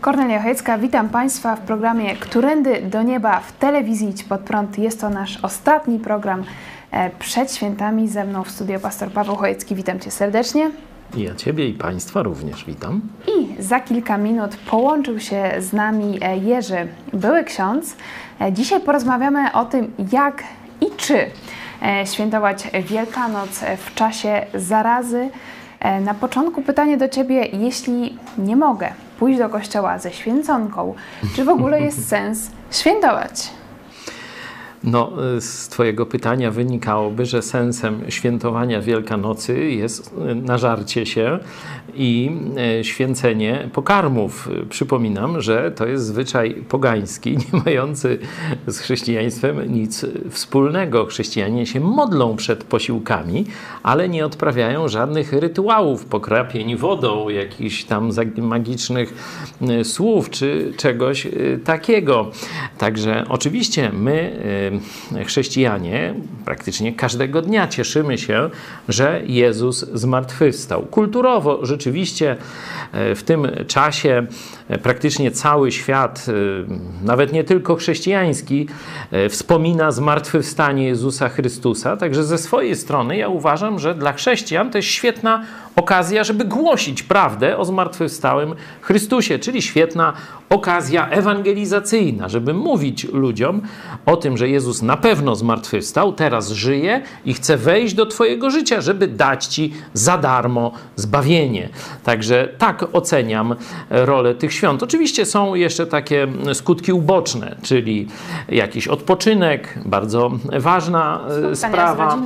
Kornelia Chojecka, witam Państwa w programie Którędy do Nieba w telewizji Idź Pod Prąd. Jest to nasz ostatni program e, przed świętami. Ze mną w studio pastor Paweł Chojecki. Witam Cię serdecznie. Ja Ciebie i Państwa również witam. I za kilka minut połączył się z nami e, Jerzy, były ksiądz. E, Dzisiaj porozmawiamy o tym, jak i czy świętować Wielkanoc w czasie zarazy. Na początku pytanie do Ciebie, jeśli nie mogę pójść do kościoła ze święconką, czy w ogóle jest sens świętować? No, y, z Twojego pytania wynikałoby, że sensem świętowania Wielkanocy jest y, nażarcie się i y, święcenie pokarmów. Przypominam, że to jest zwyczaj pogański, nie mający z chrześcijaństwem nic wspólnego. Chrześcijanie się modlą przed posiłkami, ale nie odprawiają żadnych rytuałów, pokrapień wodą, jakichś tam magicznych słów czy czegoś takiego. Także oczywiście my, chrześcijanie, praktycznie każdego dnia cieszymy się, że Jezus zmartwychwstał. Kulturowo rzeczywiście e, w tym czasie e, praktycznie cały świat, nawet nie tylko chrześcijański, wspomina zmartwychwstanie Jezusa Chrystusa. Także ze swojej strony ja uważam, że dla chrześcijan to jest świetna okazja, żeby głosić prawdę o zmartwychwstałym Chrystusie, czyli świetna okazja ewangelizacyjna, żeby mówić ludziom o tym, że Jezus na pewno zmartwychwstał, teraz żyje i chce wejść do Twojego życia, żeby dać Ci za darmo zbawienie. Także tak oceniam rolę tych świąt. Oczywiście są jeszcze takie skutki uboczne, czyli jakiś odpoczynek, bardzo ważna e, Spotkania sprawa.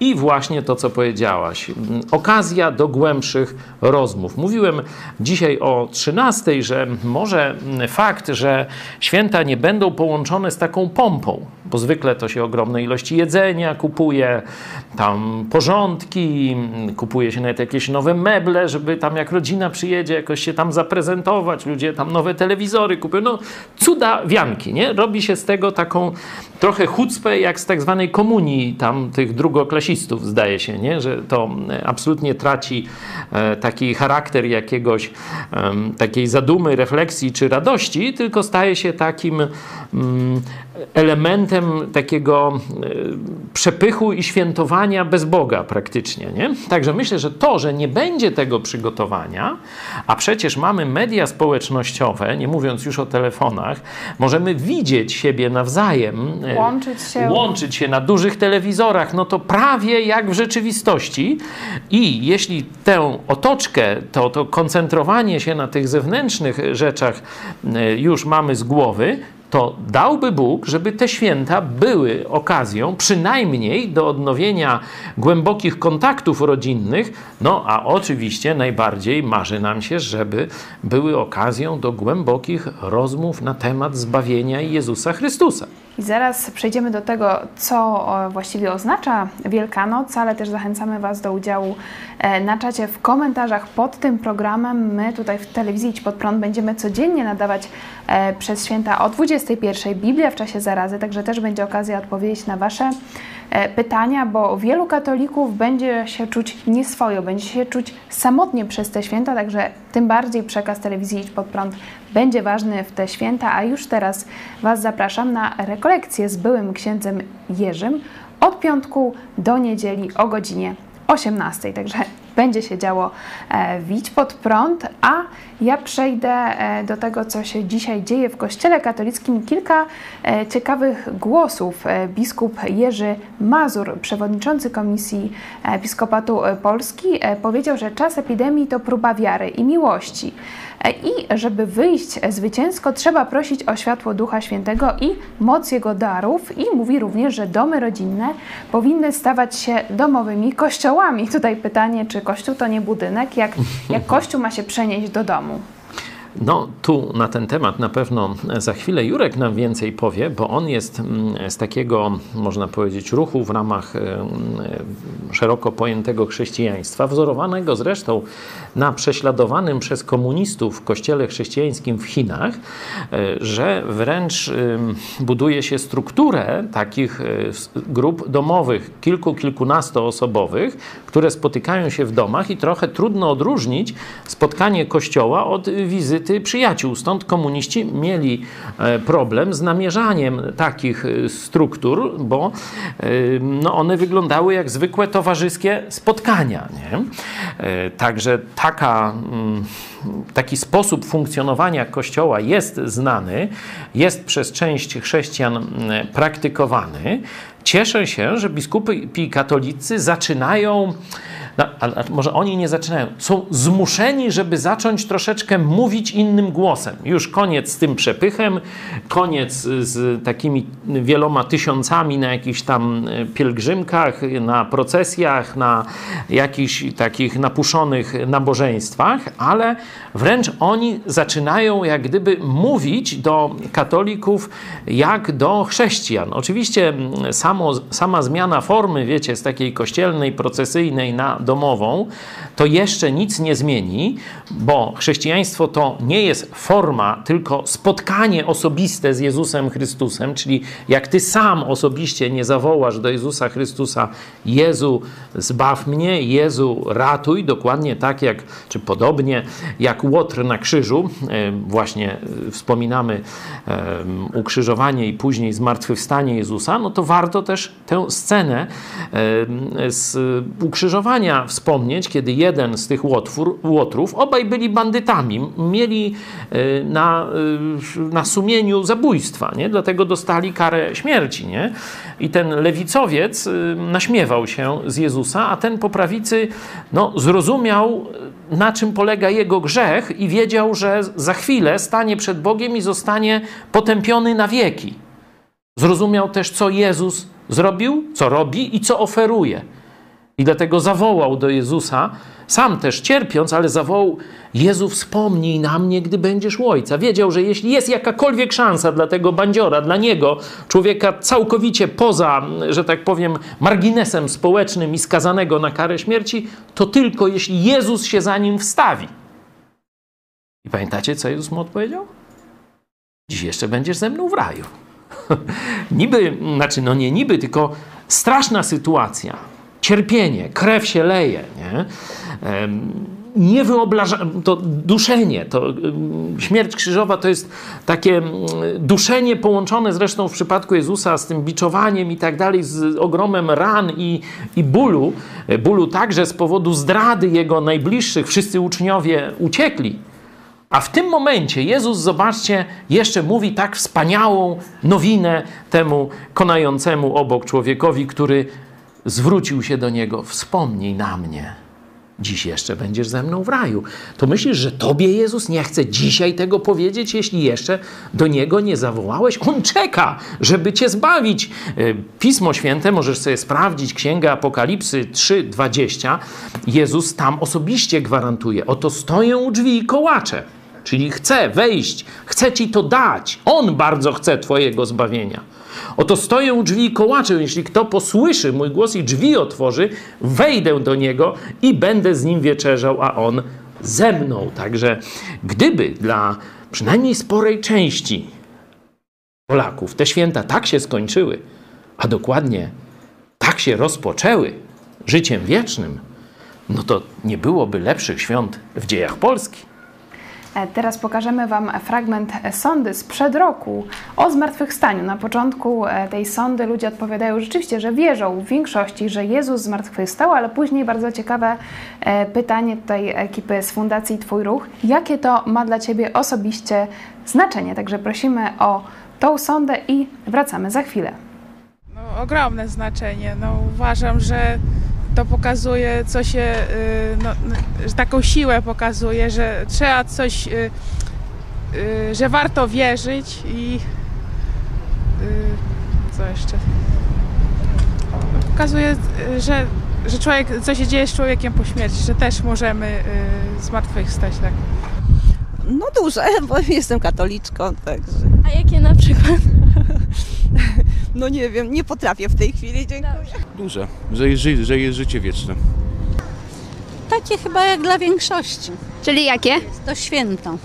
I właśnie to, co powiedziałaś. Mm, Okazja do głębszych rozmów. Mówiłem dzisiaj o 13, że może mm, fakt, że święta nie będą połączone z taką pompą, bo zwykle to się ogromne ilości jedzenia kupuje, tam porządki, mm, kupuje się nawet jakieś nowe meble, żeby tam jak rodzina przyjedzie, jakoś się tam zaprezentować, ludzie tam nowe telewizory kupują. No, cuda wianki, nie? Robi się z tego taką trochę chucpę, jak z tak zwanej komunii tam tych drugoklasistów, zdaje się, nie? że to e, absolutnie traci e, taki charakter jakiegoś takiej zadumy, refleksji czy radości, tylko staje się takim mm, elementem takiego e, przepychu i świętowania bez Boga praktycznie. Nie? Także myślę, że to, że nie będzie tego przygotowania, a przecież mamy media społecznościowe, nie mówiąc już o telefonach, możemy widzieć siebie nawzajem. e, Łączyć się. łączyć się na dużych telewizorach, no to prawie jak w rzeczywistości. I jeśli tę otoczkę, to, to koncentrowanie się na tych zewnętrznych rzeczach e, już mamy z głowy, to dałby Bóg, żeby te święta były okazją przynajmniej do odnowienia głębokich kontaktów rodzinnych, no a oczywiście najbardziej marzy nam się, żeby były okazją do głębokich rozmów na temat zbawienia Jezusa Chrystusa. I zaraz przejdziemy do tego, co e, właściwie oznacza Wielkanoc, ale też zachęcamy Was do udziału e, na czacie w komentarzach pod tym programem. My tutaj w telewizji Idź Pod Prąd będziemy codziennie nadawać e, przez święta o 21 Biblia w czasie zarazy, także też będzie okazja odpowiedzieć na Wasze e, pytania, bo wielu katolików będzie się czuć nieswojo, będzie się czuć samotnie przez te święta, także tym bardziej przekaz telewizji Idź Pod Prąd będzie ważny w te święta, a już teraz Was zapraszam na rekolekcję z byłym księdzem Jerzym od piątku do niedzieli o godzinie 18. Także będzie się działo e, Widź pod prąd, a ja przejdę e, do tego, co się dzisiaj dzieje w Kościele katolickim. Kilka e, ciekawych głosów. Biskup Jerzy Mazur, przewodniczący Komisji Episkopatu Polski, powiedział, że czas epidemii to próba wiary i miłości. I żeby wyjść zwycięsko, trzeba prosić o światło Ducha Świętego i moc Jego darów. I mówi również, że domy rodzinne powinny stawać się domowymi kościołami. Tutaj pytanie, czy kościół to nie budynek? Jak, jak kościół ma się przenieść do domu? No, tu na ten temat na pewno za chwilę Jurek nam więcej powie, bo on jest mm, z takiego, można powiedzieć, ruchu w ramach szeroko pojętego chrześcijaństwa, wzorowanego zresztą na prześladowanym przez komunistów kościele chrześcijańskim w Chinach, e, że wręcz buduje się strukturę takich e, grup domowych, kilku, kilkunastoosobowych, które spotykają się w domach i trochę trudno odróżnić spotkanie kościoła od wizyty wizyty przyjaciół. Stąd komuniści mieli e, problem z namierzaniem takich e, struktur, bo e, no one wyglądały jak zwykłe towarzyskie spotkania. Nie? Także taka, mm, taki sposób funkcjonowania Kościoła jest znany, jest przez część chrześcijan mm, praktykowany. Cieszę się, że biskupi katolicy zaczynają no, ale może oni nie zaczynają. Są zmuszeni, żeby zacząć troszeczkę mówić innym głosem. Już koniec z tym przepychem, koniec z takimi wieloma tysiącami na jakichś tam e, pielgrzymkach, na procesjach, na jakichś takich napuszonych nabożeństwach, ale wręcz oni zaczynają jak gdyby mówić do katolików jak do chrześcijan. Oczywiście samo, sama zmiana formy, wiecie, z takiej kościelnej, procesyjnej na domową, to jeszcze nic nie zmieni, bo chrześcijaństwo to nie jest forma, tylko spotkanie osobiste z Jezusem Chrystusem, czyli jak ty sam osobiście nie zawołasz do Jezusa Chrystusa, Jezu, zbaw mnie, Jezu, ratuj, dokładnie tak jak, czy podobnie jak Łotr na krzyżu, e, właśnie e, wspominamy e, ukrzyżowanie i później zmartwychwstanie Jezusa, no to warto też tę scenę z ukrzyżowania wspomnieć, kiedy jeden z tych łotwór, łotrów, obaj byli bandytami, mieli na, na sumieniu zabójstwa, nie? dlatego dostali karę śmierci. Nie? I ten lewicowiec naśmiewał się z Jezusa, a ten po prawicy no, zrozumiał, na czym polega jego grzech i wiedział, że za chwilę stanie przed Bogiem i zostanie potępiony na wieki. Zrozumiał też, co Jezus zrobił, co robi i co oferuje. I dlatego zawołał do Jezusa, sam też cierpiąc, ale zawołał: Jezu, wspomnij na mnie, gdy będziesz u Ojca. Wiedział, że jeśli jest jakakolwiek szansa dla tego bandziora, dla niego, człowieka całkowicie poza, że tak powiem, marginesem społecznym i skazanego na karę śmierci, to tylko jeśli Jezus się za nim wstawi. I pamiętacie, co Jezus mu odpowiedział? Dziś jeszcze będziesz ze mną w raju. niby, znaczy, no nie niby, tylko straszna sytuacja cierpienie, krew się leje, nie? nie to duszenie, to śmierć krzyżowa to jest takie duszenie połączone zresztą w przypadku Jezusa z tym biczowaniem i tak dalej, z ogromem ran i, i bólu, bólu także z powodu zdrady Jego najbliższych, wszyscy uczniowie uciekli. A w tym momencie Jezus, zobaczcie, jeszcze mówi tak wspaniałą nowinę temu konającemu obok człowiekowi, który zwrócił się do niego: Wspomnij na mnie. Dziś jeszcze będziesz ze mną w raju. To myślisz, że tobie Jezus nie chce dzisiaj tego powiedzieć, jeśli jeszcze do niego nie zawołałeś? On czeka, żeby cię zbawić. E, Pismo Święte możesz sobie sprawdzić, Księga Apokalipsy 3:20. Jezus tam osobiście gwarantuje: Oto stoję u drzwi i kołaczę. Czyli chce wejść, chce ci to dać. On bardzo chce twojego zbawienia. Oto stoję u drzwi i kołaczę. Jeśli kto posłyszy mój głos i drzwi otworzy, wejdę do niego i będę z nim wieczerzał, a on ze mną. Także gdyby dla przynajmniej sporej części Polaków te święta tak się skończyły, a dokładnie tak się rozpoczęły życiem wiecznym, no to nie byłoby lepszych świąt w dziejach Polski. E, Teraz pokażemy Wam fragment sondy sprzed roku o zmartwychwstaniu. Na początku e, tej sondy ludzie odpowiadają rzeczywiście, że wierzą w większości, że Jezus zmartwychwstał, ale później bardzo ciekawe e, pytanie tutaj ekipy z Fundacji Twój Ruch. Jakie to ma dla Ciebie osobiście znaczenie? Także prosimy o tą sondę i wracamy za chwilę. No, ogromne znaczenie. No, uważam, że to pokazuje, co się, y, no, n- że taką siłę pokazuje, że trzeba coś, y, y, że warto wierzyć i co jeszcze? No, Pokazuje, że, że człowiek, co się dzieje z człowiekiem po śmierci, że też możemy zmartwychwstać, tak. No duże, bo jestem katoliczką, także. A jakie na przykład? No nie wiem, nie potrafię w tej chwili, dziękuję. Duże, że jest, ży- że jest życie wieczne. Takie chyba jak dla większości. Czyli jakie? To święto.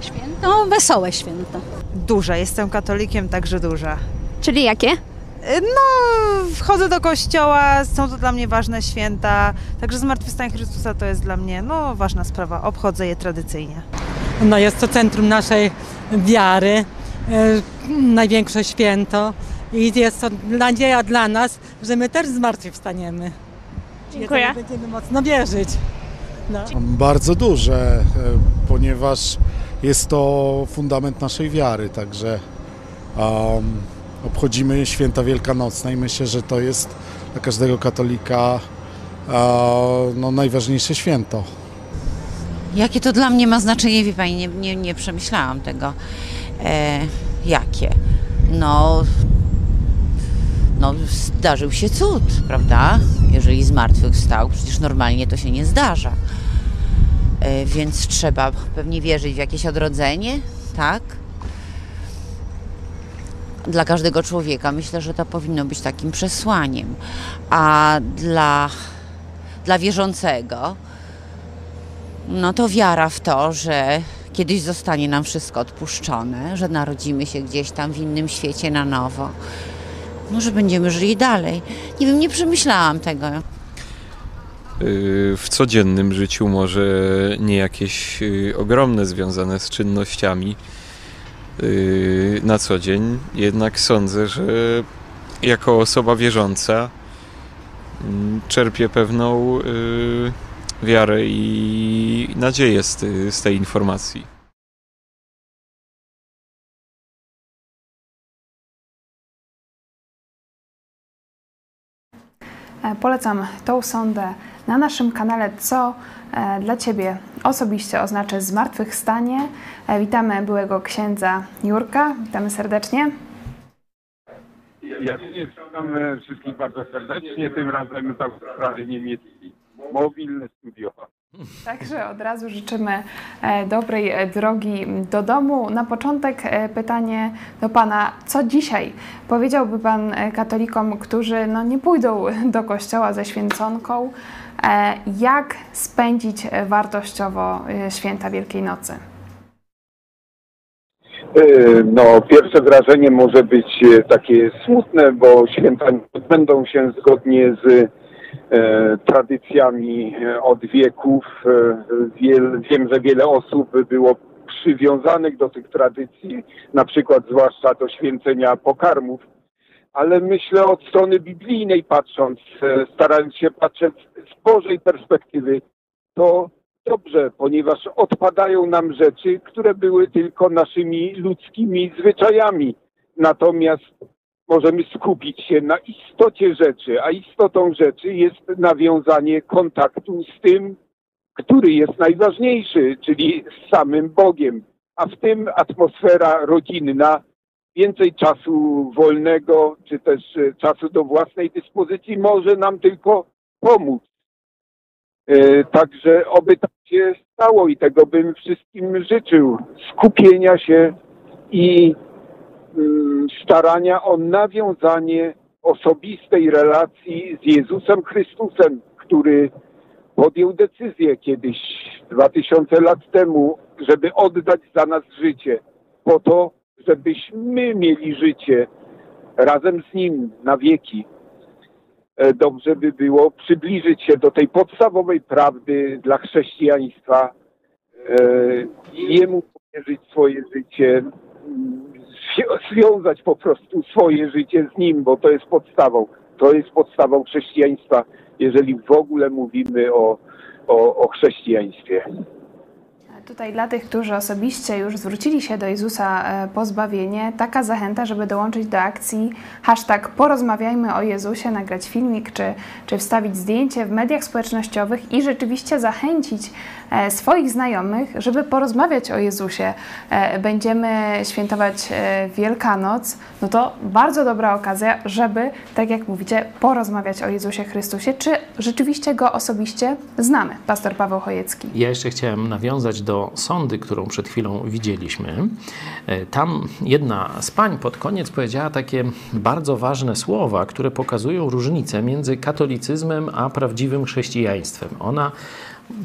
Święto, wesołe święto. Duża, jestem katolikiem, także duża. Czyli jakie? No, wchodzę do kościoła, są to dla mnie ważne święta, także zmartwychwstanie Chrystusa to jest dla mnie no, ważna sprawa. Obchodzę je tradycyjnie. No jest to centrum naszej wiary, e, największe święto i jest to nadzieja dla nas, że my też zmartwychwstaniemy. Dziękuję. Jeżeli Będziemy mocno wierzyć. No. Bardzo duże, e, ponieważ jest to fundament naszej wiary, także um, obchodzimy święta wielkanocne i myślę, że to jest dla każdego katolika e, no, najważniejsze święto. Jakie to dla mnie ma znaczenie, wie Pani, nie, nie, nie przemyślałam tego. E, jakie? No, no, zdarzył się cud, prawda? Jeżeli zmartwychwstał, przecież normalnie to się nie zdarza. E, więc trzeba pewnie wierzyć w jakieś odrodzenie, tak? Dla każdego człowieka myślę, że to powinno być takim przesłaniem. A dla, dla wierzącego, no to wiara w to, że kiedyś zostanie nam wszystko odpuszczone, że narodzimy się gdzieś tam w innym świecie na nowo. No, że będziemy żyli dalej. Nie wiem, nie przemyślałam tego. Y, w codziennym życiu może nie jakieś y, ogromne związane z czynnościami y, na co dzień, jednak sądzę, że jako osoba wierząca mm, czerpię pewną wiarę i nadzieję z, ty- z tej informacji. E, Polecam tą sondę na naszym kanale, co e, dla Ciebie osobiście oznacza zmartwychwstanie. E, Witamy byłego księdza Jurka, witamy serdecznie. Ja witam e, wszystkich bardzo serdecznie, tym razem z Australii Niemieckiej. Mobilne studio. Także od razu życzymy e, dobrej e, drogi do domu. Na początek e, pytanie do Pana, co dzisiaj powiedziałby Pan katolikom, którzy no, nie pójdą do kościoła ze święconką, jak spędzić wartościowo święta Wielkiej Nocy? No, pierwsze wrażenie może być takie smutne, bo święta nie odbędą się zgodnie z tradycjami e, od wieków. E, wiem, że wiele osób było przywiązanych do tych tradycji, na przykład zwłaszcza do święcenia pokarmów, ale myślę od strony biblijnej patrząc, e, starając się patrzeć z Bożej perspektywy, to dobrze, ponieważ odpadają nam rzeczy, które były tylko naszymi ludzkimi zwyczajami. Natomiast możemy skupić się na istocie rzeczy, a istotą rzeczy jest nawiązanie kontaktu z tym, który jest najważniejszy, czyli z samym Bogiem. A w tym atmosfera rodzinna, więcej czasu wolnego, czy też e, czasu do własnej dyspozycji może nam tylko pomóc. E, Także oby tak się stało i tego bym wszystkim życzył. Skupienia się i starania o nawiązanie osobistej relacji z Jezusem Chrystusem, który podjął decyzję kiedyś, dwa tysiące lat temu, żeby oddać za nas życie, po to, żebyśmy mieli życie razem z Nim na wieki. E, dobrze by było przybliżyć się do tej podstawowej prawdy dla chrześcijaństwa, e, Jemu powierzyć swoje życie, związać po prostu swoje życie z Nim, bo to jest podstawą. To jest podstawą chrześcijaństwa, jeżeli w ogóle mówimy o, o, o chrześcijaństwie. Tutaj dla tych, którzy osobiście już zwrócili się do Jezusa e, po zbawienie, taka zachęta, żeby dołączyć do akcji hashtag porozmawiajmy o Jezusie, nagrać filmik czy, czy wstawić zdjęcie w mediach społecznościowych i rzeczywiście zachęcić e, swoich znajomych, żeby porozmawiać o Jezusie. E, Będziemy świętować Wielkanoc, no to bardzo dobra okazja, żeby, tak jak mówicie, porozmawiać o Jezusie Chrystusie. Czy rzeczywiście Go osobiście znamy? Pastor Paweł Chojecki. Ja jeszcze chciałem nawiązać do sądy, którą przed chwilą widzieliśmy. E, Tam jedna z pań pod koniec powiedziała takie bardzo ważne słowa, które pokazują różnicę między katolicyzmem a prawdziwym chrześcijaństwem. Ona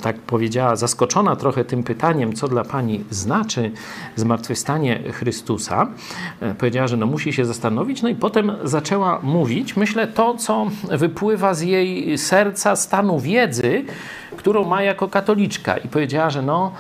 tak powiedziała, zaskoczona trochę tym pytaniem, co dla pani znaczy zmartwychwstanie Chrystusa, e, powiedziała, że no musi się zastanowić, no i potem zaczęła mówić, myślę, to, co wypływa z jej serca, stanu wiedzy, którą ma jako katoliczka. I powiedziała, że no,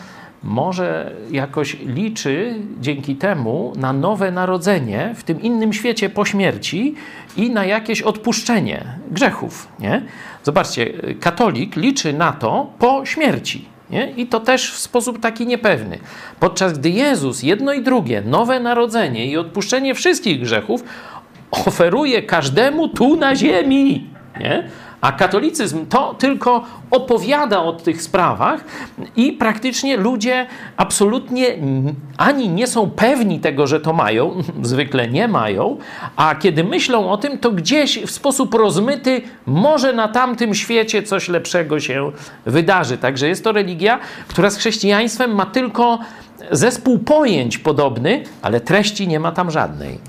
może jakoś liczy dzięki temu na nowe narodzenie w tym innym świecie po śmierci i na jakieś odpuszczenie grzechów. Nie? Zobaczcie, katolik liczy na to po śmierci. Nie? I to też w sposób taki niepewny. Podczas gdy Jezus jedno i drugie, nowe narodzenie i odpuszczenie wszystkich grzechów, oferuje każdemu tu na ziemi. Nie? A katolicyzm to tylko opowiada o tych sprawach i praktycznie ludzie absolutnie ani nie są pewni tego, że to mają, zwykle nie mają, a kiedy myślą o tym, to gdzieś w sposób rozmyty może na tamtym świecie coś lepszego się wydarzy. Także jest to religia, która z chrześcijaństwem ma tylko zespół pojęć podobny, ale treści nie ma tam żadnej.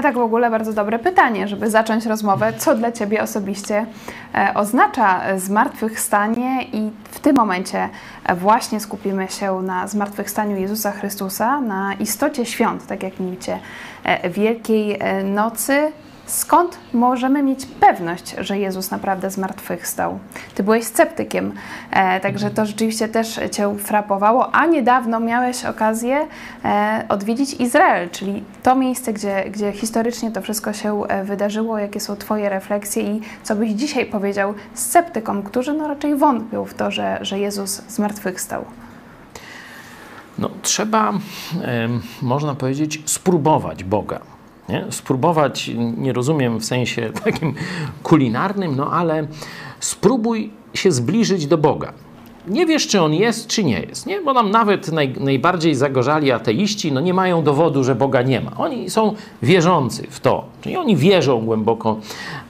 A tak w ogóle bardzo dobre pytanie, żeby zacząć rozmowę, co dla Ciebie osobiście e, oznacza zmartwychwstanie i w tym momencie właśnie skupimy się na zmartwychwstaniu Jezusa Chrystusa, na istocie świąt, tak jak mówicie, e, Wielkiej e, Nocy. Skąd możemy mieć pewność, że Jezus naprawdę zmartwychwstał? Ty byłeś sceptykiem, e, także to rzeczywiście też Cię frapowało, a niedawno miałeś okazję e, odwiedzić Izrael, czyli to miejsce, gdzie, gdzie historycznie to wszystko się e, wydarzyło. Jakie są Twoje refleksje i co byś dzisiaj powiedział sceptykom, którzy no raczej wątpią w to, że, że Jezus zmartwychwstał? No, trzeba, em, można powiedzieć, spróbować Boga. Nie? Spróbować, nie rozumiem w sensie takim kulinarnym, no ale spróbuj się zbliżyć do Boga. Nie wiesz, czy on jest, czy nie jest, nie? Bo nam nawet naj, najbardziej zagorzali ateiści no nie mają dowodu, że Boga nie ma. Oni są wierzący w to, czyli oni wierzą głęboko,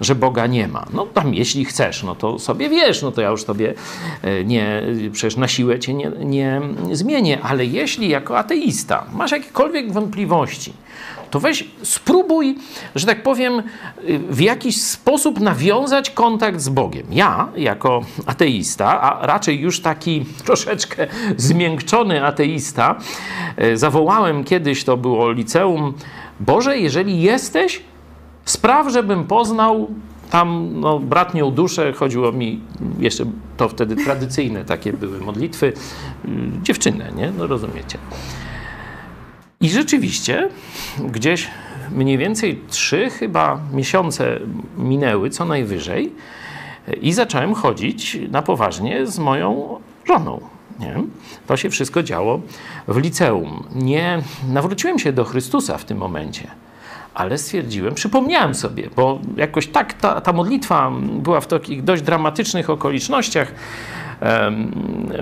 że Boga nie ma. No tam, jeśli chcesz, no to sobie wiesz, no to ja już tobie e, nie, przecież na siłę cię nie, nie zmienię, ale jeśli jako ateista masz jakiekolwiek wątpliwości, to weź spróbuj, że tak powiem, w jakiś sposób nawiązać kontakt z Bogiem. Ja, jako ateista, a raczej już taki troszeczkę zmiękczony ateista, e, zawołałem kiedyś, to było liceum, Boże, jeżeli jesteś, spraw, żebym poznał tam no, bratnią duszę, chodziło mi, jeszcze to wtedy tradycyjne takie były modlitwy, y, dziewczynę, nie? No rozumiecie. I rzeczywiście gdzieś mniej więcej trzy chyba miesiące minęły co najwyżej i zacząłem chodzić na poważnie z moją żoną. Nie? To się wszystko działo w liceum. Nie nawróciłem się do Chrystusa w tym momencie, ale stwierdziłem, przypomniałem sobie, bo jakoś tak ta, ta modlitwa była w takich dość dramatycznych okolicznościach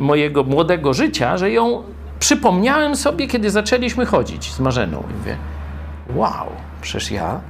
mojego młodego życia, że ją przypomniałem sobie, kiedy zaczęliśmy chodzić z Marzeną. I mówię, wow, przecież ja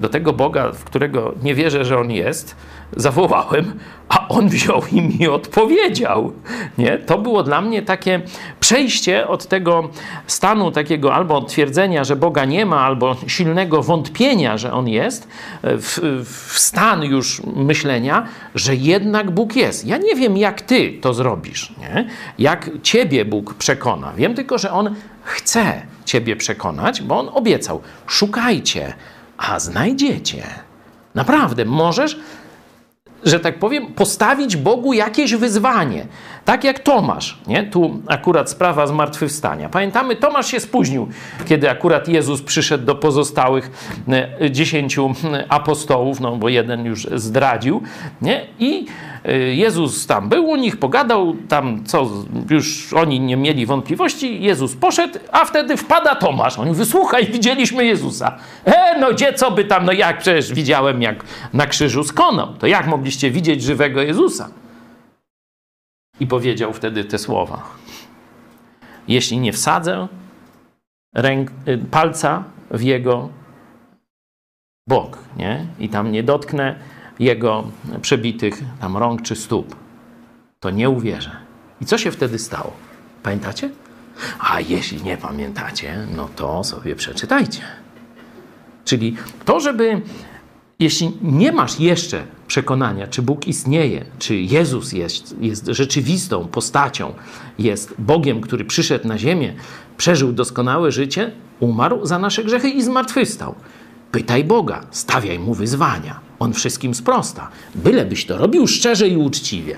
do tego Boga, w którego nie wierzę, że On jest, zawołałem, a On wziął i mi odpowiedział. Nie? To było dla mnie takie przejście od tego stanu takiego albo twierdzenia, że Boga nie ma, albo silnego wątpienia, że On jest, w, w stan już myślenia, że jednak Bóg jest. Ja nie wiem, jak Ty to zrobisz, nie? jak Ciebie Bóg przekona. Wiem tylko, że On chce Ciebie przekonać, bo On obiecał, szukajcie, a znajdziecie. Naprawdę, możesz że tak powiem, postawić Bogu jakieś wyzwanie. Tak jak Tomasz, nie? Tu akurat sprawa zmartwychwstania. Pamiętamy, Tomasz się spóźnił, kiedy akurat Jezus przyszedł do pozostałych e, dziesięciu apostołów, no bo jeden już zdradził, nie? I e, Jezus tam był u nich, pogadał, tam co, już oni nie mieli wątpliwości, Jezus poszedł, a wtedy wpada Tomasz. On wysłuchaj, widzieliśmy Jezusa. E, no gdzie, co by tam, no jak, przecież widziałem, jak na krzyżu skonał. To jak mogliście widzieć żywego Jezusa? I powiedział wtedy te słowa. Jeśli nie wsadzę ręk, y, palca w jego bok, nie? I tam nie dotknę jego przebitych tam rąk czy stóp, to nie uwierzę. I co się wtedy stało? Pamiętacie? A jeśli nie pamiętacie, no to sobie przeczytajcie. Czyli to, żeby jeśli nie masz jeszcze przekonania, czy Bóg istnieje, czy Jezus jest, jest rzeczywistą postacią, jest Bogiem, który przyszedł na ziemię, przeżył doskonałe życie, umarł za nasze grzechy i zmartwychwstał. Pytaj Boga, stawiaj mu wyzwania. On wszystkim sprosta. Bylebyś to robił szczerze i uczciwie.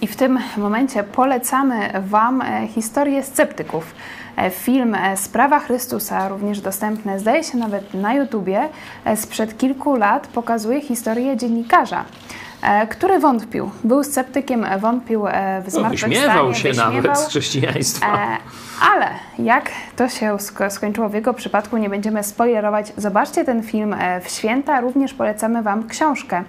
I w tym momencie polecamy Wam e, historię sceptyków. E, Film e, Sprawa Chrystusa, również dostępny, zdaje się nawet na YouTubie, e, sprzed kilku lat pokazuje historię dziennikarza, który wątpił. Był sceptykiem, e, wątpił e, w No, zmartwychwstanie. wyśmiewał się wyśmiewał. nawet z chrześcijaństwa. E, ale jak to się sk- skończyło w jego przypadku, nie będziemy spoilerować. Zobaczcie ten film e, w święta. Również polecamy Wam książkę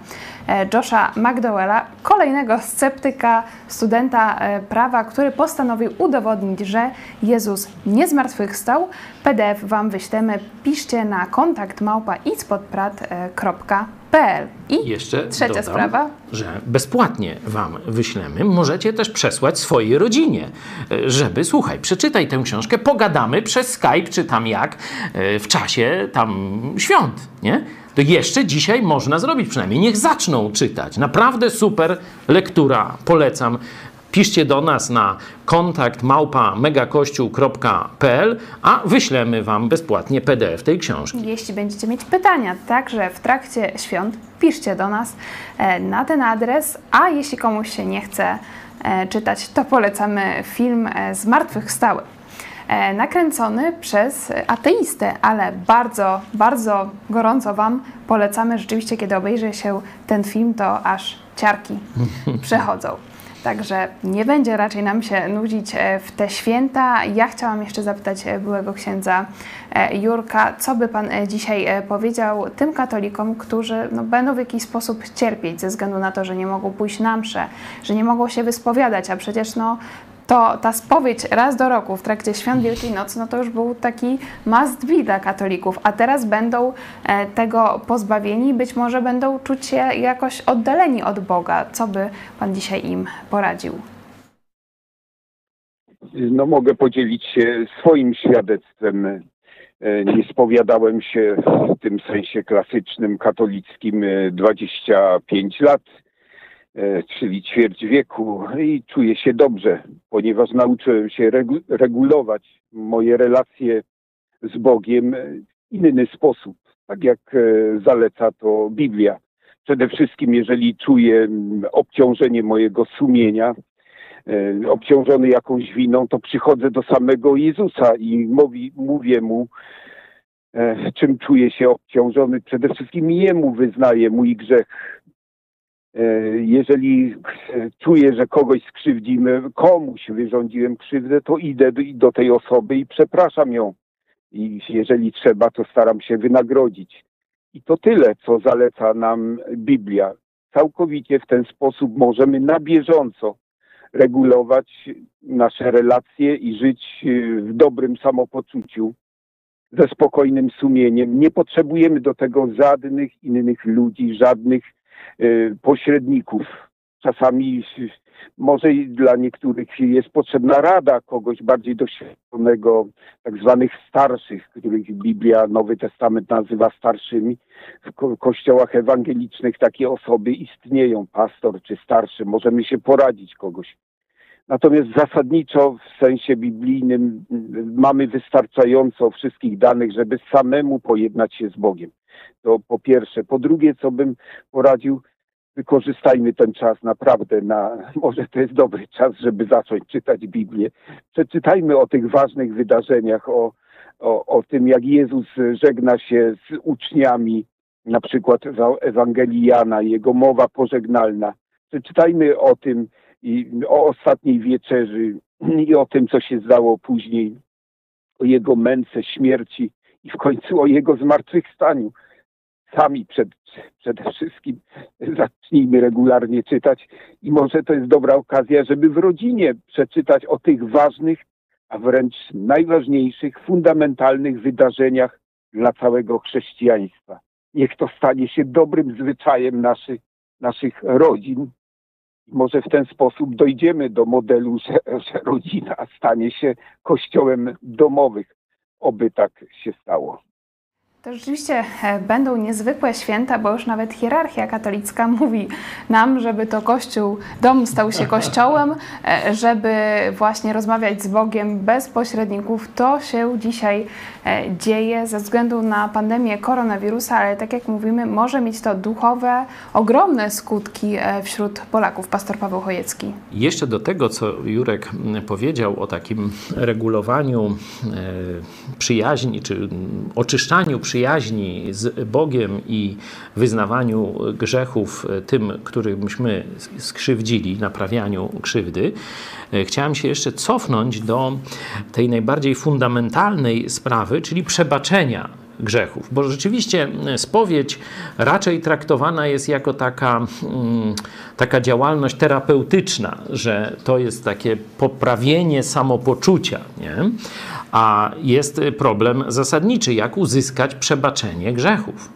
e, Josha McDowella, kolejnego sceptyka, studenta e, prawa, który postanowił udowodnić, że Jezus nie zmartwychwstał. PDF Wam wyślemy. Piszcie na kontakt małpa itspodprat.pl. I Jeszcze trzecia dodam, sprawa. że bezpłatnie Wam wyślemy. Możecie też przesłać swojej rodzinie, e, żeby, słuchaj, przeczytaj tę książkę, pogadamy przez Skype, czy tam jak, e, w czasie tam świąt, nie? To jeszcze dzisiaj można zrobić przynajmniej. Niech zaczną czytać. Naprawdę super lektura, polecam. Piszcie do nas na kontakt małpa megakościół.pl, a wyślemy Wam bezpłatnie PDF tej książki. Jeśli będziecie mieć pytania, także w trakcie świąt, piszcie do nas e, na ten adres, a jeśli komuś się nie chce e, czytać, to polecamy film e, Zmartwychwstały. E, Nakręcony przez ateistę, ale bardzo, bardzo gorąco Wam polecamy. Rzeczywiście, kiedy obejrzy się ten film, to aż ciarki przechodzą. Także nie będzie raczej nam się nudzić e, w te święta. Ja chciałam jeszcze zapytać e, byłego księdza e, Jurka, co by Pan dzisiaj powiedział tym katolikom, którzy no, będą w jakiś sposób cierpieć ze względu na to, że nie mogą pójść na mszę, że nie mogą się wyspowiadać, a przecież no, to ta spowiedź raz do roku w trakcie świąt Wielkiej Nocy, no to już był taki must be dla katolików, a teraz będą e, tego pozbawieni, być może będą czuć się jakoś oddaleni od Boga. Co by Pan dzisiaj im poradził? No mogę podzielić się swoim świadectwem. E, Nie spowiadałem się w tym sensie klasycznym, katolickim e, 25 lat, e, czyli ćwierć wieku i czuję się dobrze, ponieważ nauczyłem się regu- regulować moje relacje z Bogiem w inny sposób, tak jak e, zaleca to Biblia. Przede wszystkim, jeżeli czuję obciążenie mojego sumienia, e, obciążony jakąś winą, to przychodzę do samego Jezusa i mówi, mówię mu, e, czym czuję się obciążony. Przede wszystkim Jemu wyznaję mój grzech. E, Jeżeli e, czuję, że kogoś skrzywdzimy, komuś wyrządziłem krzywdę, to idę do, do tej osoby i przepraszam ją. I jeżeli trzeba, to staram się wynagrodzić. I to tyle, co zaleca nam Biblia. Całkowicie w ten sposób możemy na bieżąco regulować nasze relacje i żyć y, w dobrym samopoczuciu, ze spokojnym sumieniem. Nie potrzebujemy do tego żadnych innych ludzi, żadnych pośredników. Czasami y, może dla niektórych jest potrzebna rada kogoś bardziej doświadczonego, tak zwanych starszych, których Biblia, Nowy Testament nazywa starszymi. W ko- kościołach ewangelicznych takie osoby istnieją, pastor czy starszy. Możemy się poradzić kogoś. Natomiast zasadniczo w sensie biblijnym mm, mamy wystarczająco wszystkich danych, żeby samemu pojednać się z Bogiem. To po pierwsze. Po drugie, co bym poradził, wykorzystajmy ten czas naprawdę na, może to jest dobry czas, żeby zacząć czytać Biblię. Przeczytajmy o tych ważnych wydarzeniach, o, o, o tym, jak Jezus żegna się z uczniami, na przykład Ewangelii Jana, jego mowa pożegnalna. Przeczytajmy o tym i o ostatniej wieczerzy i o tym, co się zdało później, o jego męce, śmierci i w końcu o jego zmartwychwstaniu sami przed, przede wszystkim zacznijmy regularnie czytać i może to jest dobra okazja, żeby w rodzinie przeczytać o tych ważnych, a wręcz najważniejszych, fundamentalnych wydarzeniach dla całego chrześcijaństwa. Niech to stanie się dobrym zwyczajem naszych, naszych rodzin. Może w ten sposób dojdziemy do modelu, że, że rodzina stanie się kościołem domowych. Oby tak się stało. To rzeczywiście e, będą niezwykłe święta, bo już nawet hierarchia katolicka mówi nam, żeby to kościół, dom stał się kościołem, e, żeby właśnie rozmawiać z Bogiem bez pośredników. To się dzisiaj e, dzieje ze względu na pandemię koronawirusa, ale tak jak mówimy, może mieć to duchowe, ogromne skutki wśród Polaków. Pastor Paweł Chojecki. Jeszcze do tego, co Jurek powiedział o takim regulowaniu przyjaźni, czy oczyszczaniu przyjaźni, przyjaźni z Bogiem i wyznawaniu grzechów tym, którymśmy skrzywdzili, naprawianiu krzywdy, e, chciałem się jeszcze cofnąć do tej najbardziej fundamentalnej sprawy, czyli przebaczenia grzechów. Bo rzeczywiście spowiedź raczej traktowana jest jako taka, taka działalność terapeutyczna, że to jest takie poprawienie samopoczucia. Nie? A jest problem zasadniczy, jak uzyskać przebaczenie grzechów.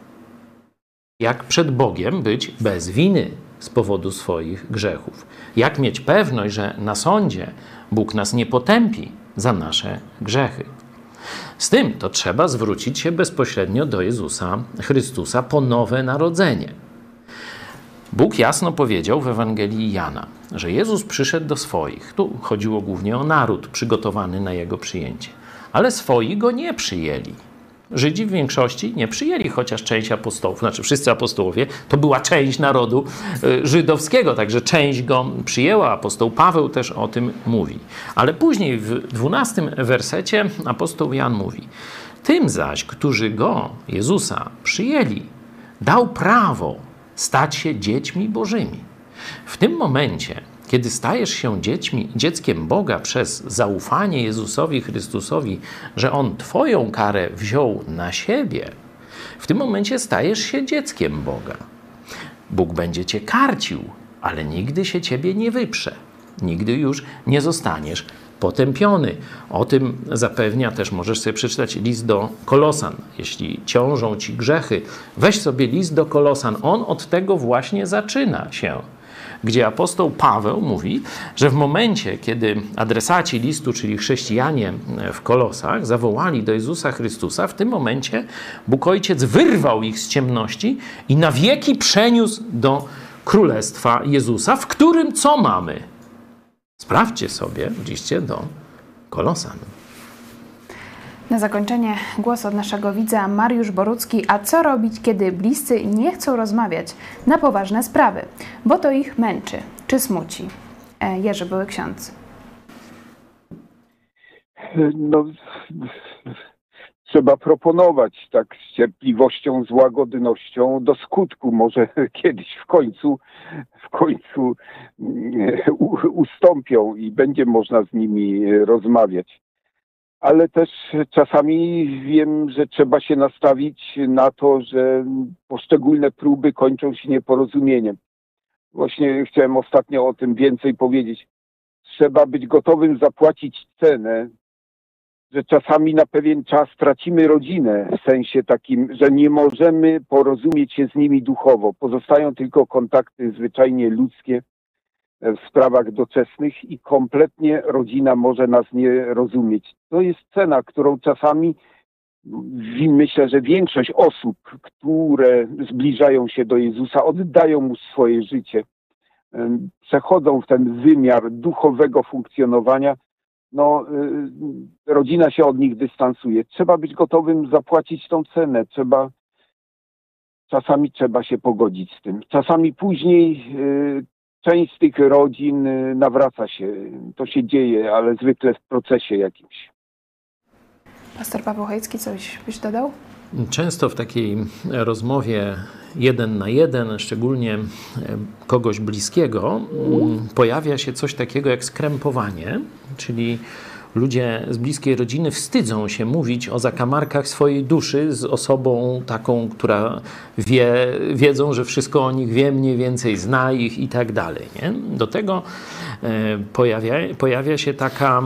Jak przed Bogiem być bez winy z powodu swoich grzechów. Jak mieć pewność, że na sądzie Bóg nas nie potępi za nasze grzechy. Z tym to trzeba zwrócić się bezpośrednio do Jezusa Chrystusa po nowe narodzenie. Bóg jasno powiedział w Ewangelii Jana, że Jezus przyszedł do swoich. Tu chodziło głównie o naród przygotowany na jego przyjęcie ale swoi go nie przyjęli. Żydzi w większości nie przyjęli, chociaż część apostołów, znaczy wszyscy apostołowie, to była część narodu y, żydowskiego, także część go przyjęła. Apostoł Paweł też o tym mówi. Ale później w dwunastym wersecie apostoł Jan mówi: Tym zaś, którzy go, Jezusa, przyjęli, dał prawo stać się dziećmi Bożymi. W tym momencie kiedy stajesz się dziećmi, dzieckiem Boga przez zaufanie Jezusowi Chrystusowi, że On Twoją karę wziął na siebie, w tym momencie stajesz się dzieckiem Boga. Bóg będzie Cię karcił, ale nigdy się Ciebie nie wyprze. Nigdy już nie zostaniesz potępiony. O tym zapewnia też, możesz sobie przeczytać list do Kolosan. Jeśli ciążą ci grzechy, weź sobie list do Kolosan. On od tego właśnie zaczyna się gdzie apostoł Paweł mówi, że w momencie, kiedy adresaci listu, czyli chrześcijanie w Kolosach, zawołali do Jezusa Chrystusa, w tym momencie Bóg Ojciec wyrwał ich z ciemności i na wieki przeniósł do Królestwa Jezusa, w którym co mamy? Sprawdźcie sobie w liście do Kolosan. Na zakończenie głos od naszego widza Mariusz Borucki. A co robić, kiedy bliscy nie chcą rozmawiać na poważne sprawy, bo to ich męczy czy smuci? E, Jerzy Były Ksiądz. No, trzeba proponować tak z cierpliwością, z łagodnością do skutku. Może kiedyś w końcu, w końcu mm, ustąpią i będzie można z nimi rozmawiać ale też czasami wiem, że trzeba się nastawić na to, że poszczególne próby kończą się nieporozumieniem. Właśnie chciałem ostatnio o tym więcej powiedzieć. Trzeba być gotowym zapłacić cenę, że czasami na pewien czas tracimy rodzinę, w sensie takim, że nie możemy porozumieć się z nimi duchowo. Pozostają tylko kontakty zwyczajnie ludzkie w sprawach doczesnych i kompletnie rodzina może nas nie rozumieć. To jest cena, którą czasami myślę, że większość osób, które zbliżają się do Jezusa, oddają mu swoje życie, przechodzą w ten wymiar duchowego funkcjonowania, no, y, rodzina się od nich dystansuje. Trzeba być gotowym zapłacić tą cenę, trzeba czasami trzeba się pogodzić z tym. Czasami później y, część z tych rodzin y, nawraca się. To się dzieje, ale zwykle w procesie jakimś. Pastor Paweł Chojecki, coś byś dodał? Często w takiej rozmowie jeden na jeden, szczególnie e, kogoś bliskiego, mm, pojawia się coś takiego jak skrępowanie, czyli ludzie z bliskiej rodziny wstydzą się mówić o zakamarkach swojej duszy z osobą taką, która wie, wiedzą, że wszystko o nich wie, mniej więcej zna ich i tak dalej. Nie? Do tego e, pojawia, pojawia się taka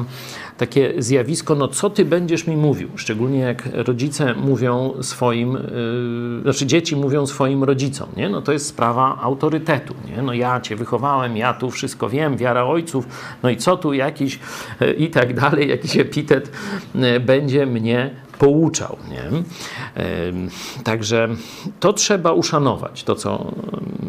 takie zjawisko, no co ty będziesz mi mówił? Szczególnie jak rodzice mówią swoim, yy, znaczy dzieci mówią swoim rodzicom, nie? No to jest sprawa autorytetu, nie? No ja cię wychowałem, ja tu wszystko wiem, wiara ojców, no i co tu jakiś yy, i tak dalej, jakiś epitet yy, będzie mnie pouczał. Nie? Także to trzeba uszanować, to co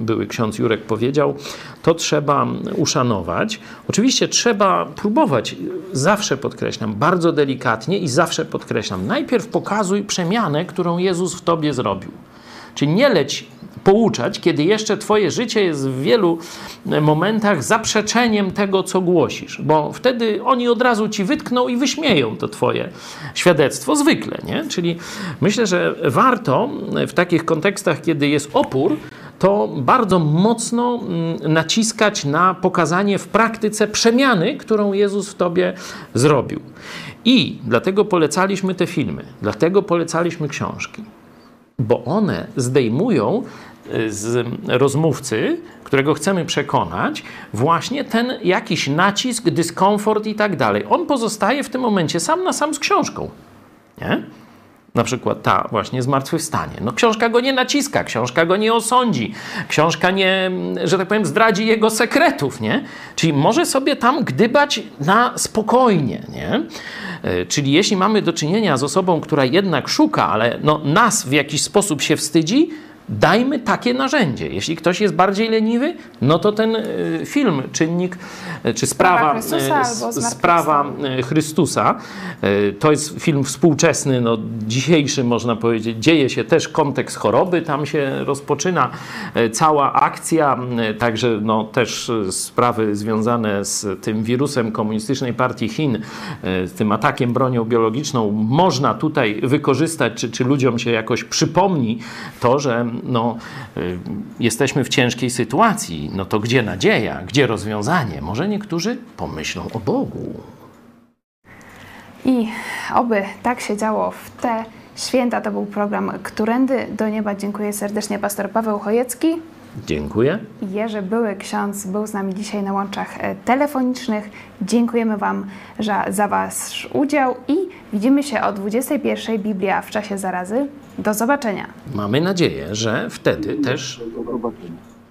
były ksiądz Jurek powiedział, to trzeba uszanować. Oczywiście trzeba próbować, zawsze podkreślam, bardzo delikatnie i zawsze podkreślam, najpierw pokazuj przemianę, którą Jezus w tobie zrobił. Czyli nie leć pouczać, kiedy jeszcze Twoje życie jest w wielu e, momentach zaprzeczeniem tego, co głosisz, bo wtedy oni od razu ci wytkną i wyśmieją to Twoje świadectwo, zwykle, nie? Czyli myślę, że warto w takich kontekstach, kiedy jest opór, to bardzo mocno mm, naciskać na pokazanie w praktyce przemiany, którą Jezus w tobie zrobił. I dlatego polecaliśmy te filmy, dlatego polecaliśmy książki, bo one zdejmują z rozmówcy, którego chcemy przekonać, właśnie ten jakiś nacisk, dyskomfort i tak dalej. On pozostaje w tym momencie sam na sam z książką. Nie? Na przykład ta właśnie zmartwychwstanie. No książka go nie naciska, książka go nie osądzi, książka nie, że tak powiem, zdradzi jego sekretów, nie? Czyli może sobie tam gdybać na spokojnie, nie? E, czyli jeśli mamy do czynienia z osobą, która jednak szuka, ale no, nas w jakiś sposób się wstydzi, Dajmy takie narzędzie. Jeśli ktoś jest bardziej leniwy, no to ten e, film, czynnik e, czy sprawa, Chrystusa, e, sprawa Chrystusa, to jest film współczesny, no, dzisiejszy można powiedzieć, dzieje się też kontekst choroby, tam się rozpoczyna cała akcja, także no, też sprawy związane z tym wirusem komunistycznej partii Chin, z tym atakiem bronią biologiczną, można tutaj wykorzystać, czy, czy ludziom się jakoś przypomni to, że no, y, jesteśmy w ciężkiej sytuacji, no to gdzie nadzieja, gdzie rozwiązanie? Może niektórzy pomyślą o Bogu. I oby tak się działo w te święta. To był program Którędy do Nieba. Dziękuję serdecznie pastor Paweł Chojecki. Dziękuję. Jerzy Były Ksiądz był z nami dzisiaj na łączach e, telefonicznych. Dziękujemy Wam za, za Wasz udział i widzimy się o 21.00 Biblia w czasie zarazy. Do zobaczenia. Mamy nadzieję, że wtedy też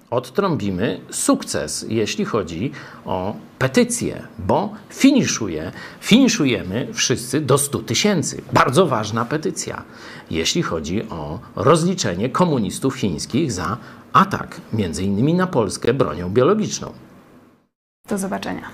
odtrąbimy sukces, jeśli chodzi o petycję, bo finiszuje, finiszujemy wszyscy do 100 tysięcy. Bardzo ważna petycja, jeśli chodzi o rozliczenie komunistów chińskich za atak, między innymi na Polskę, bronią biologiczną. Do zobaczenia.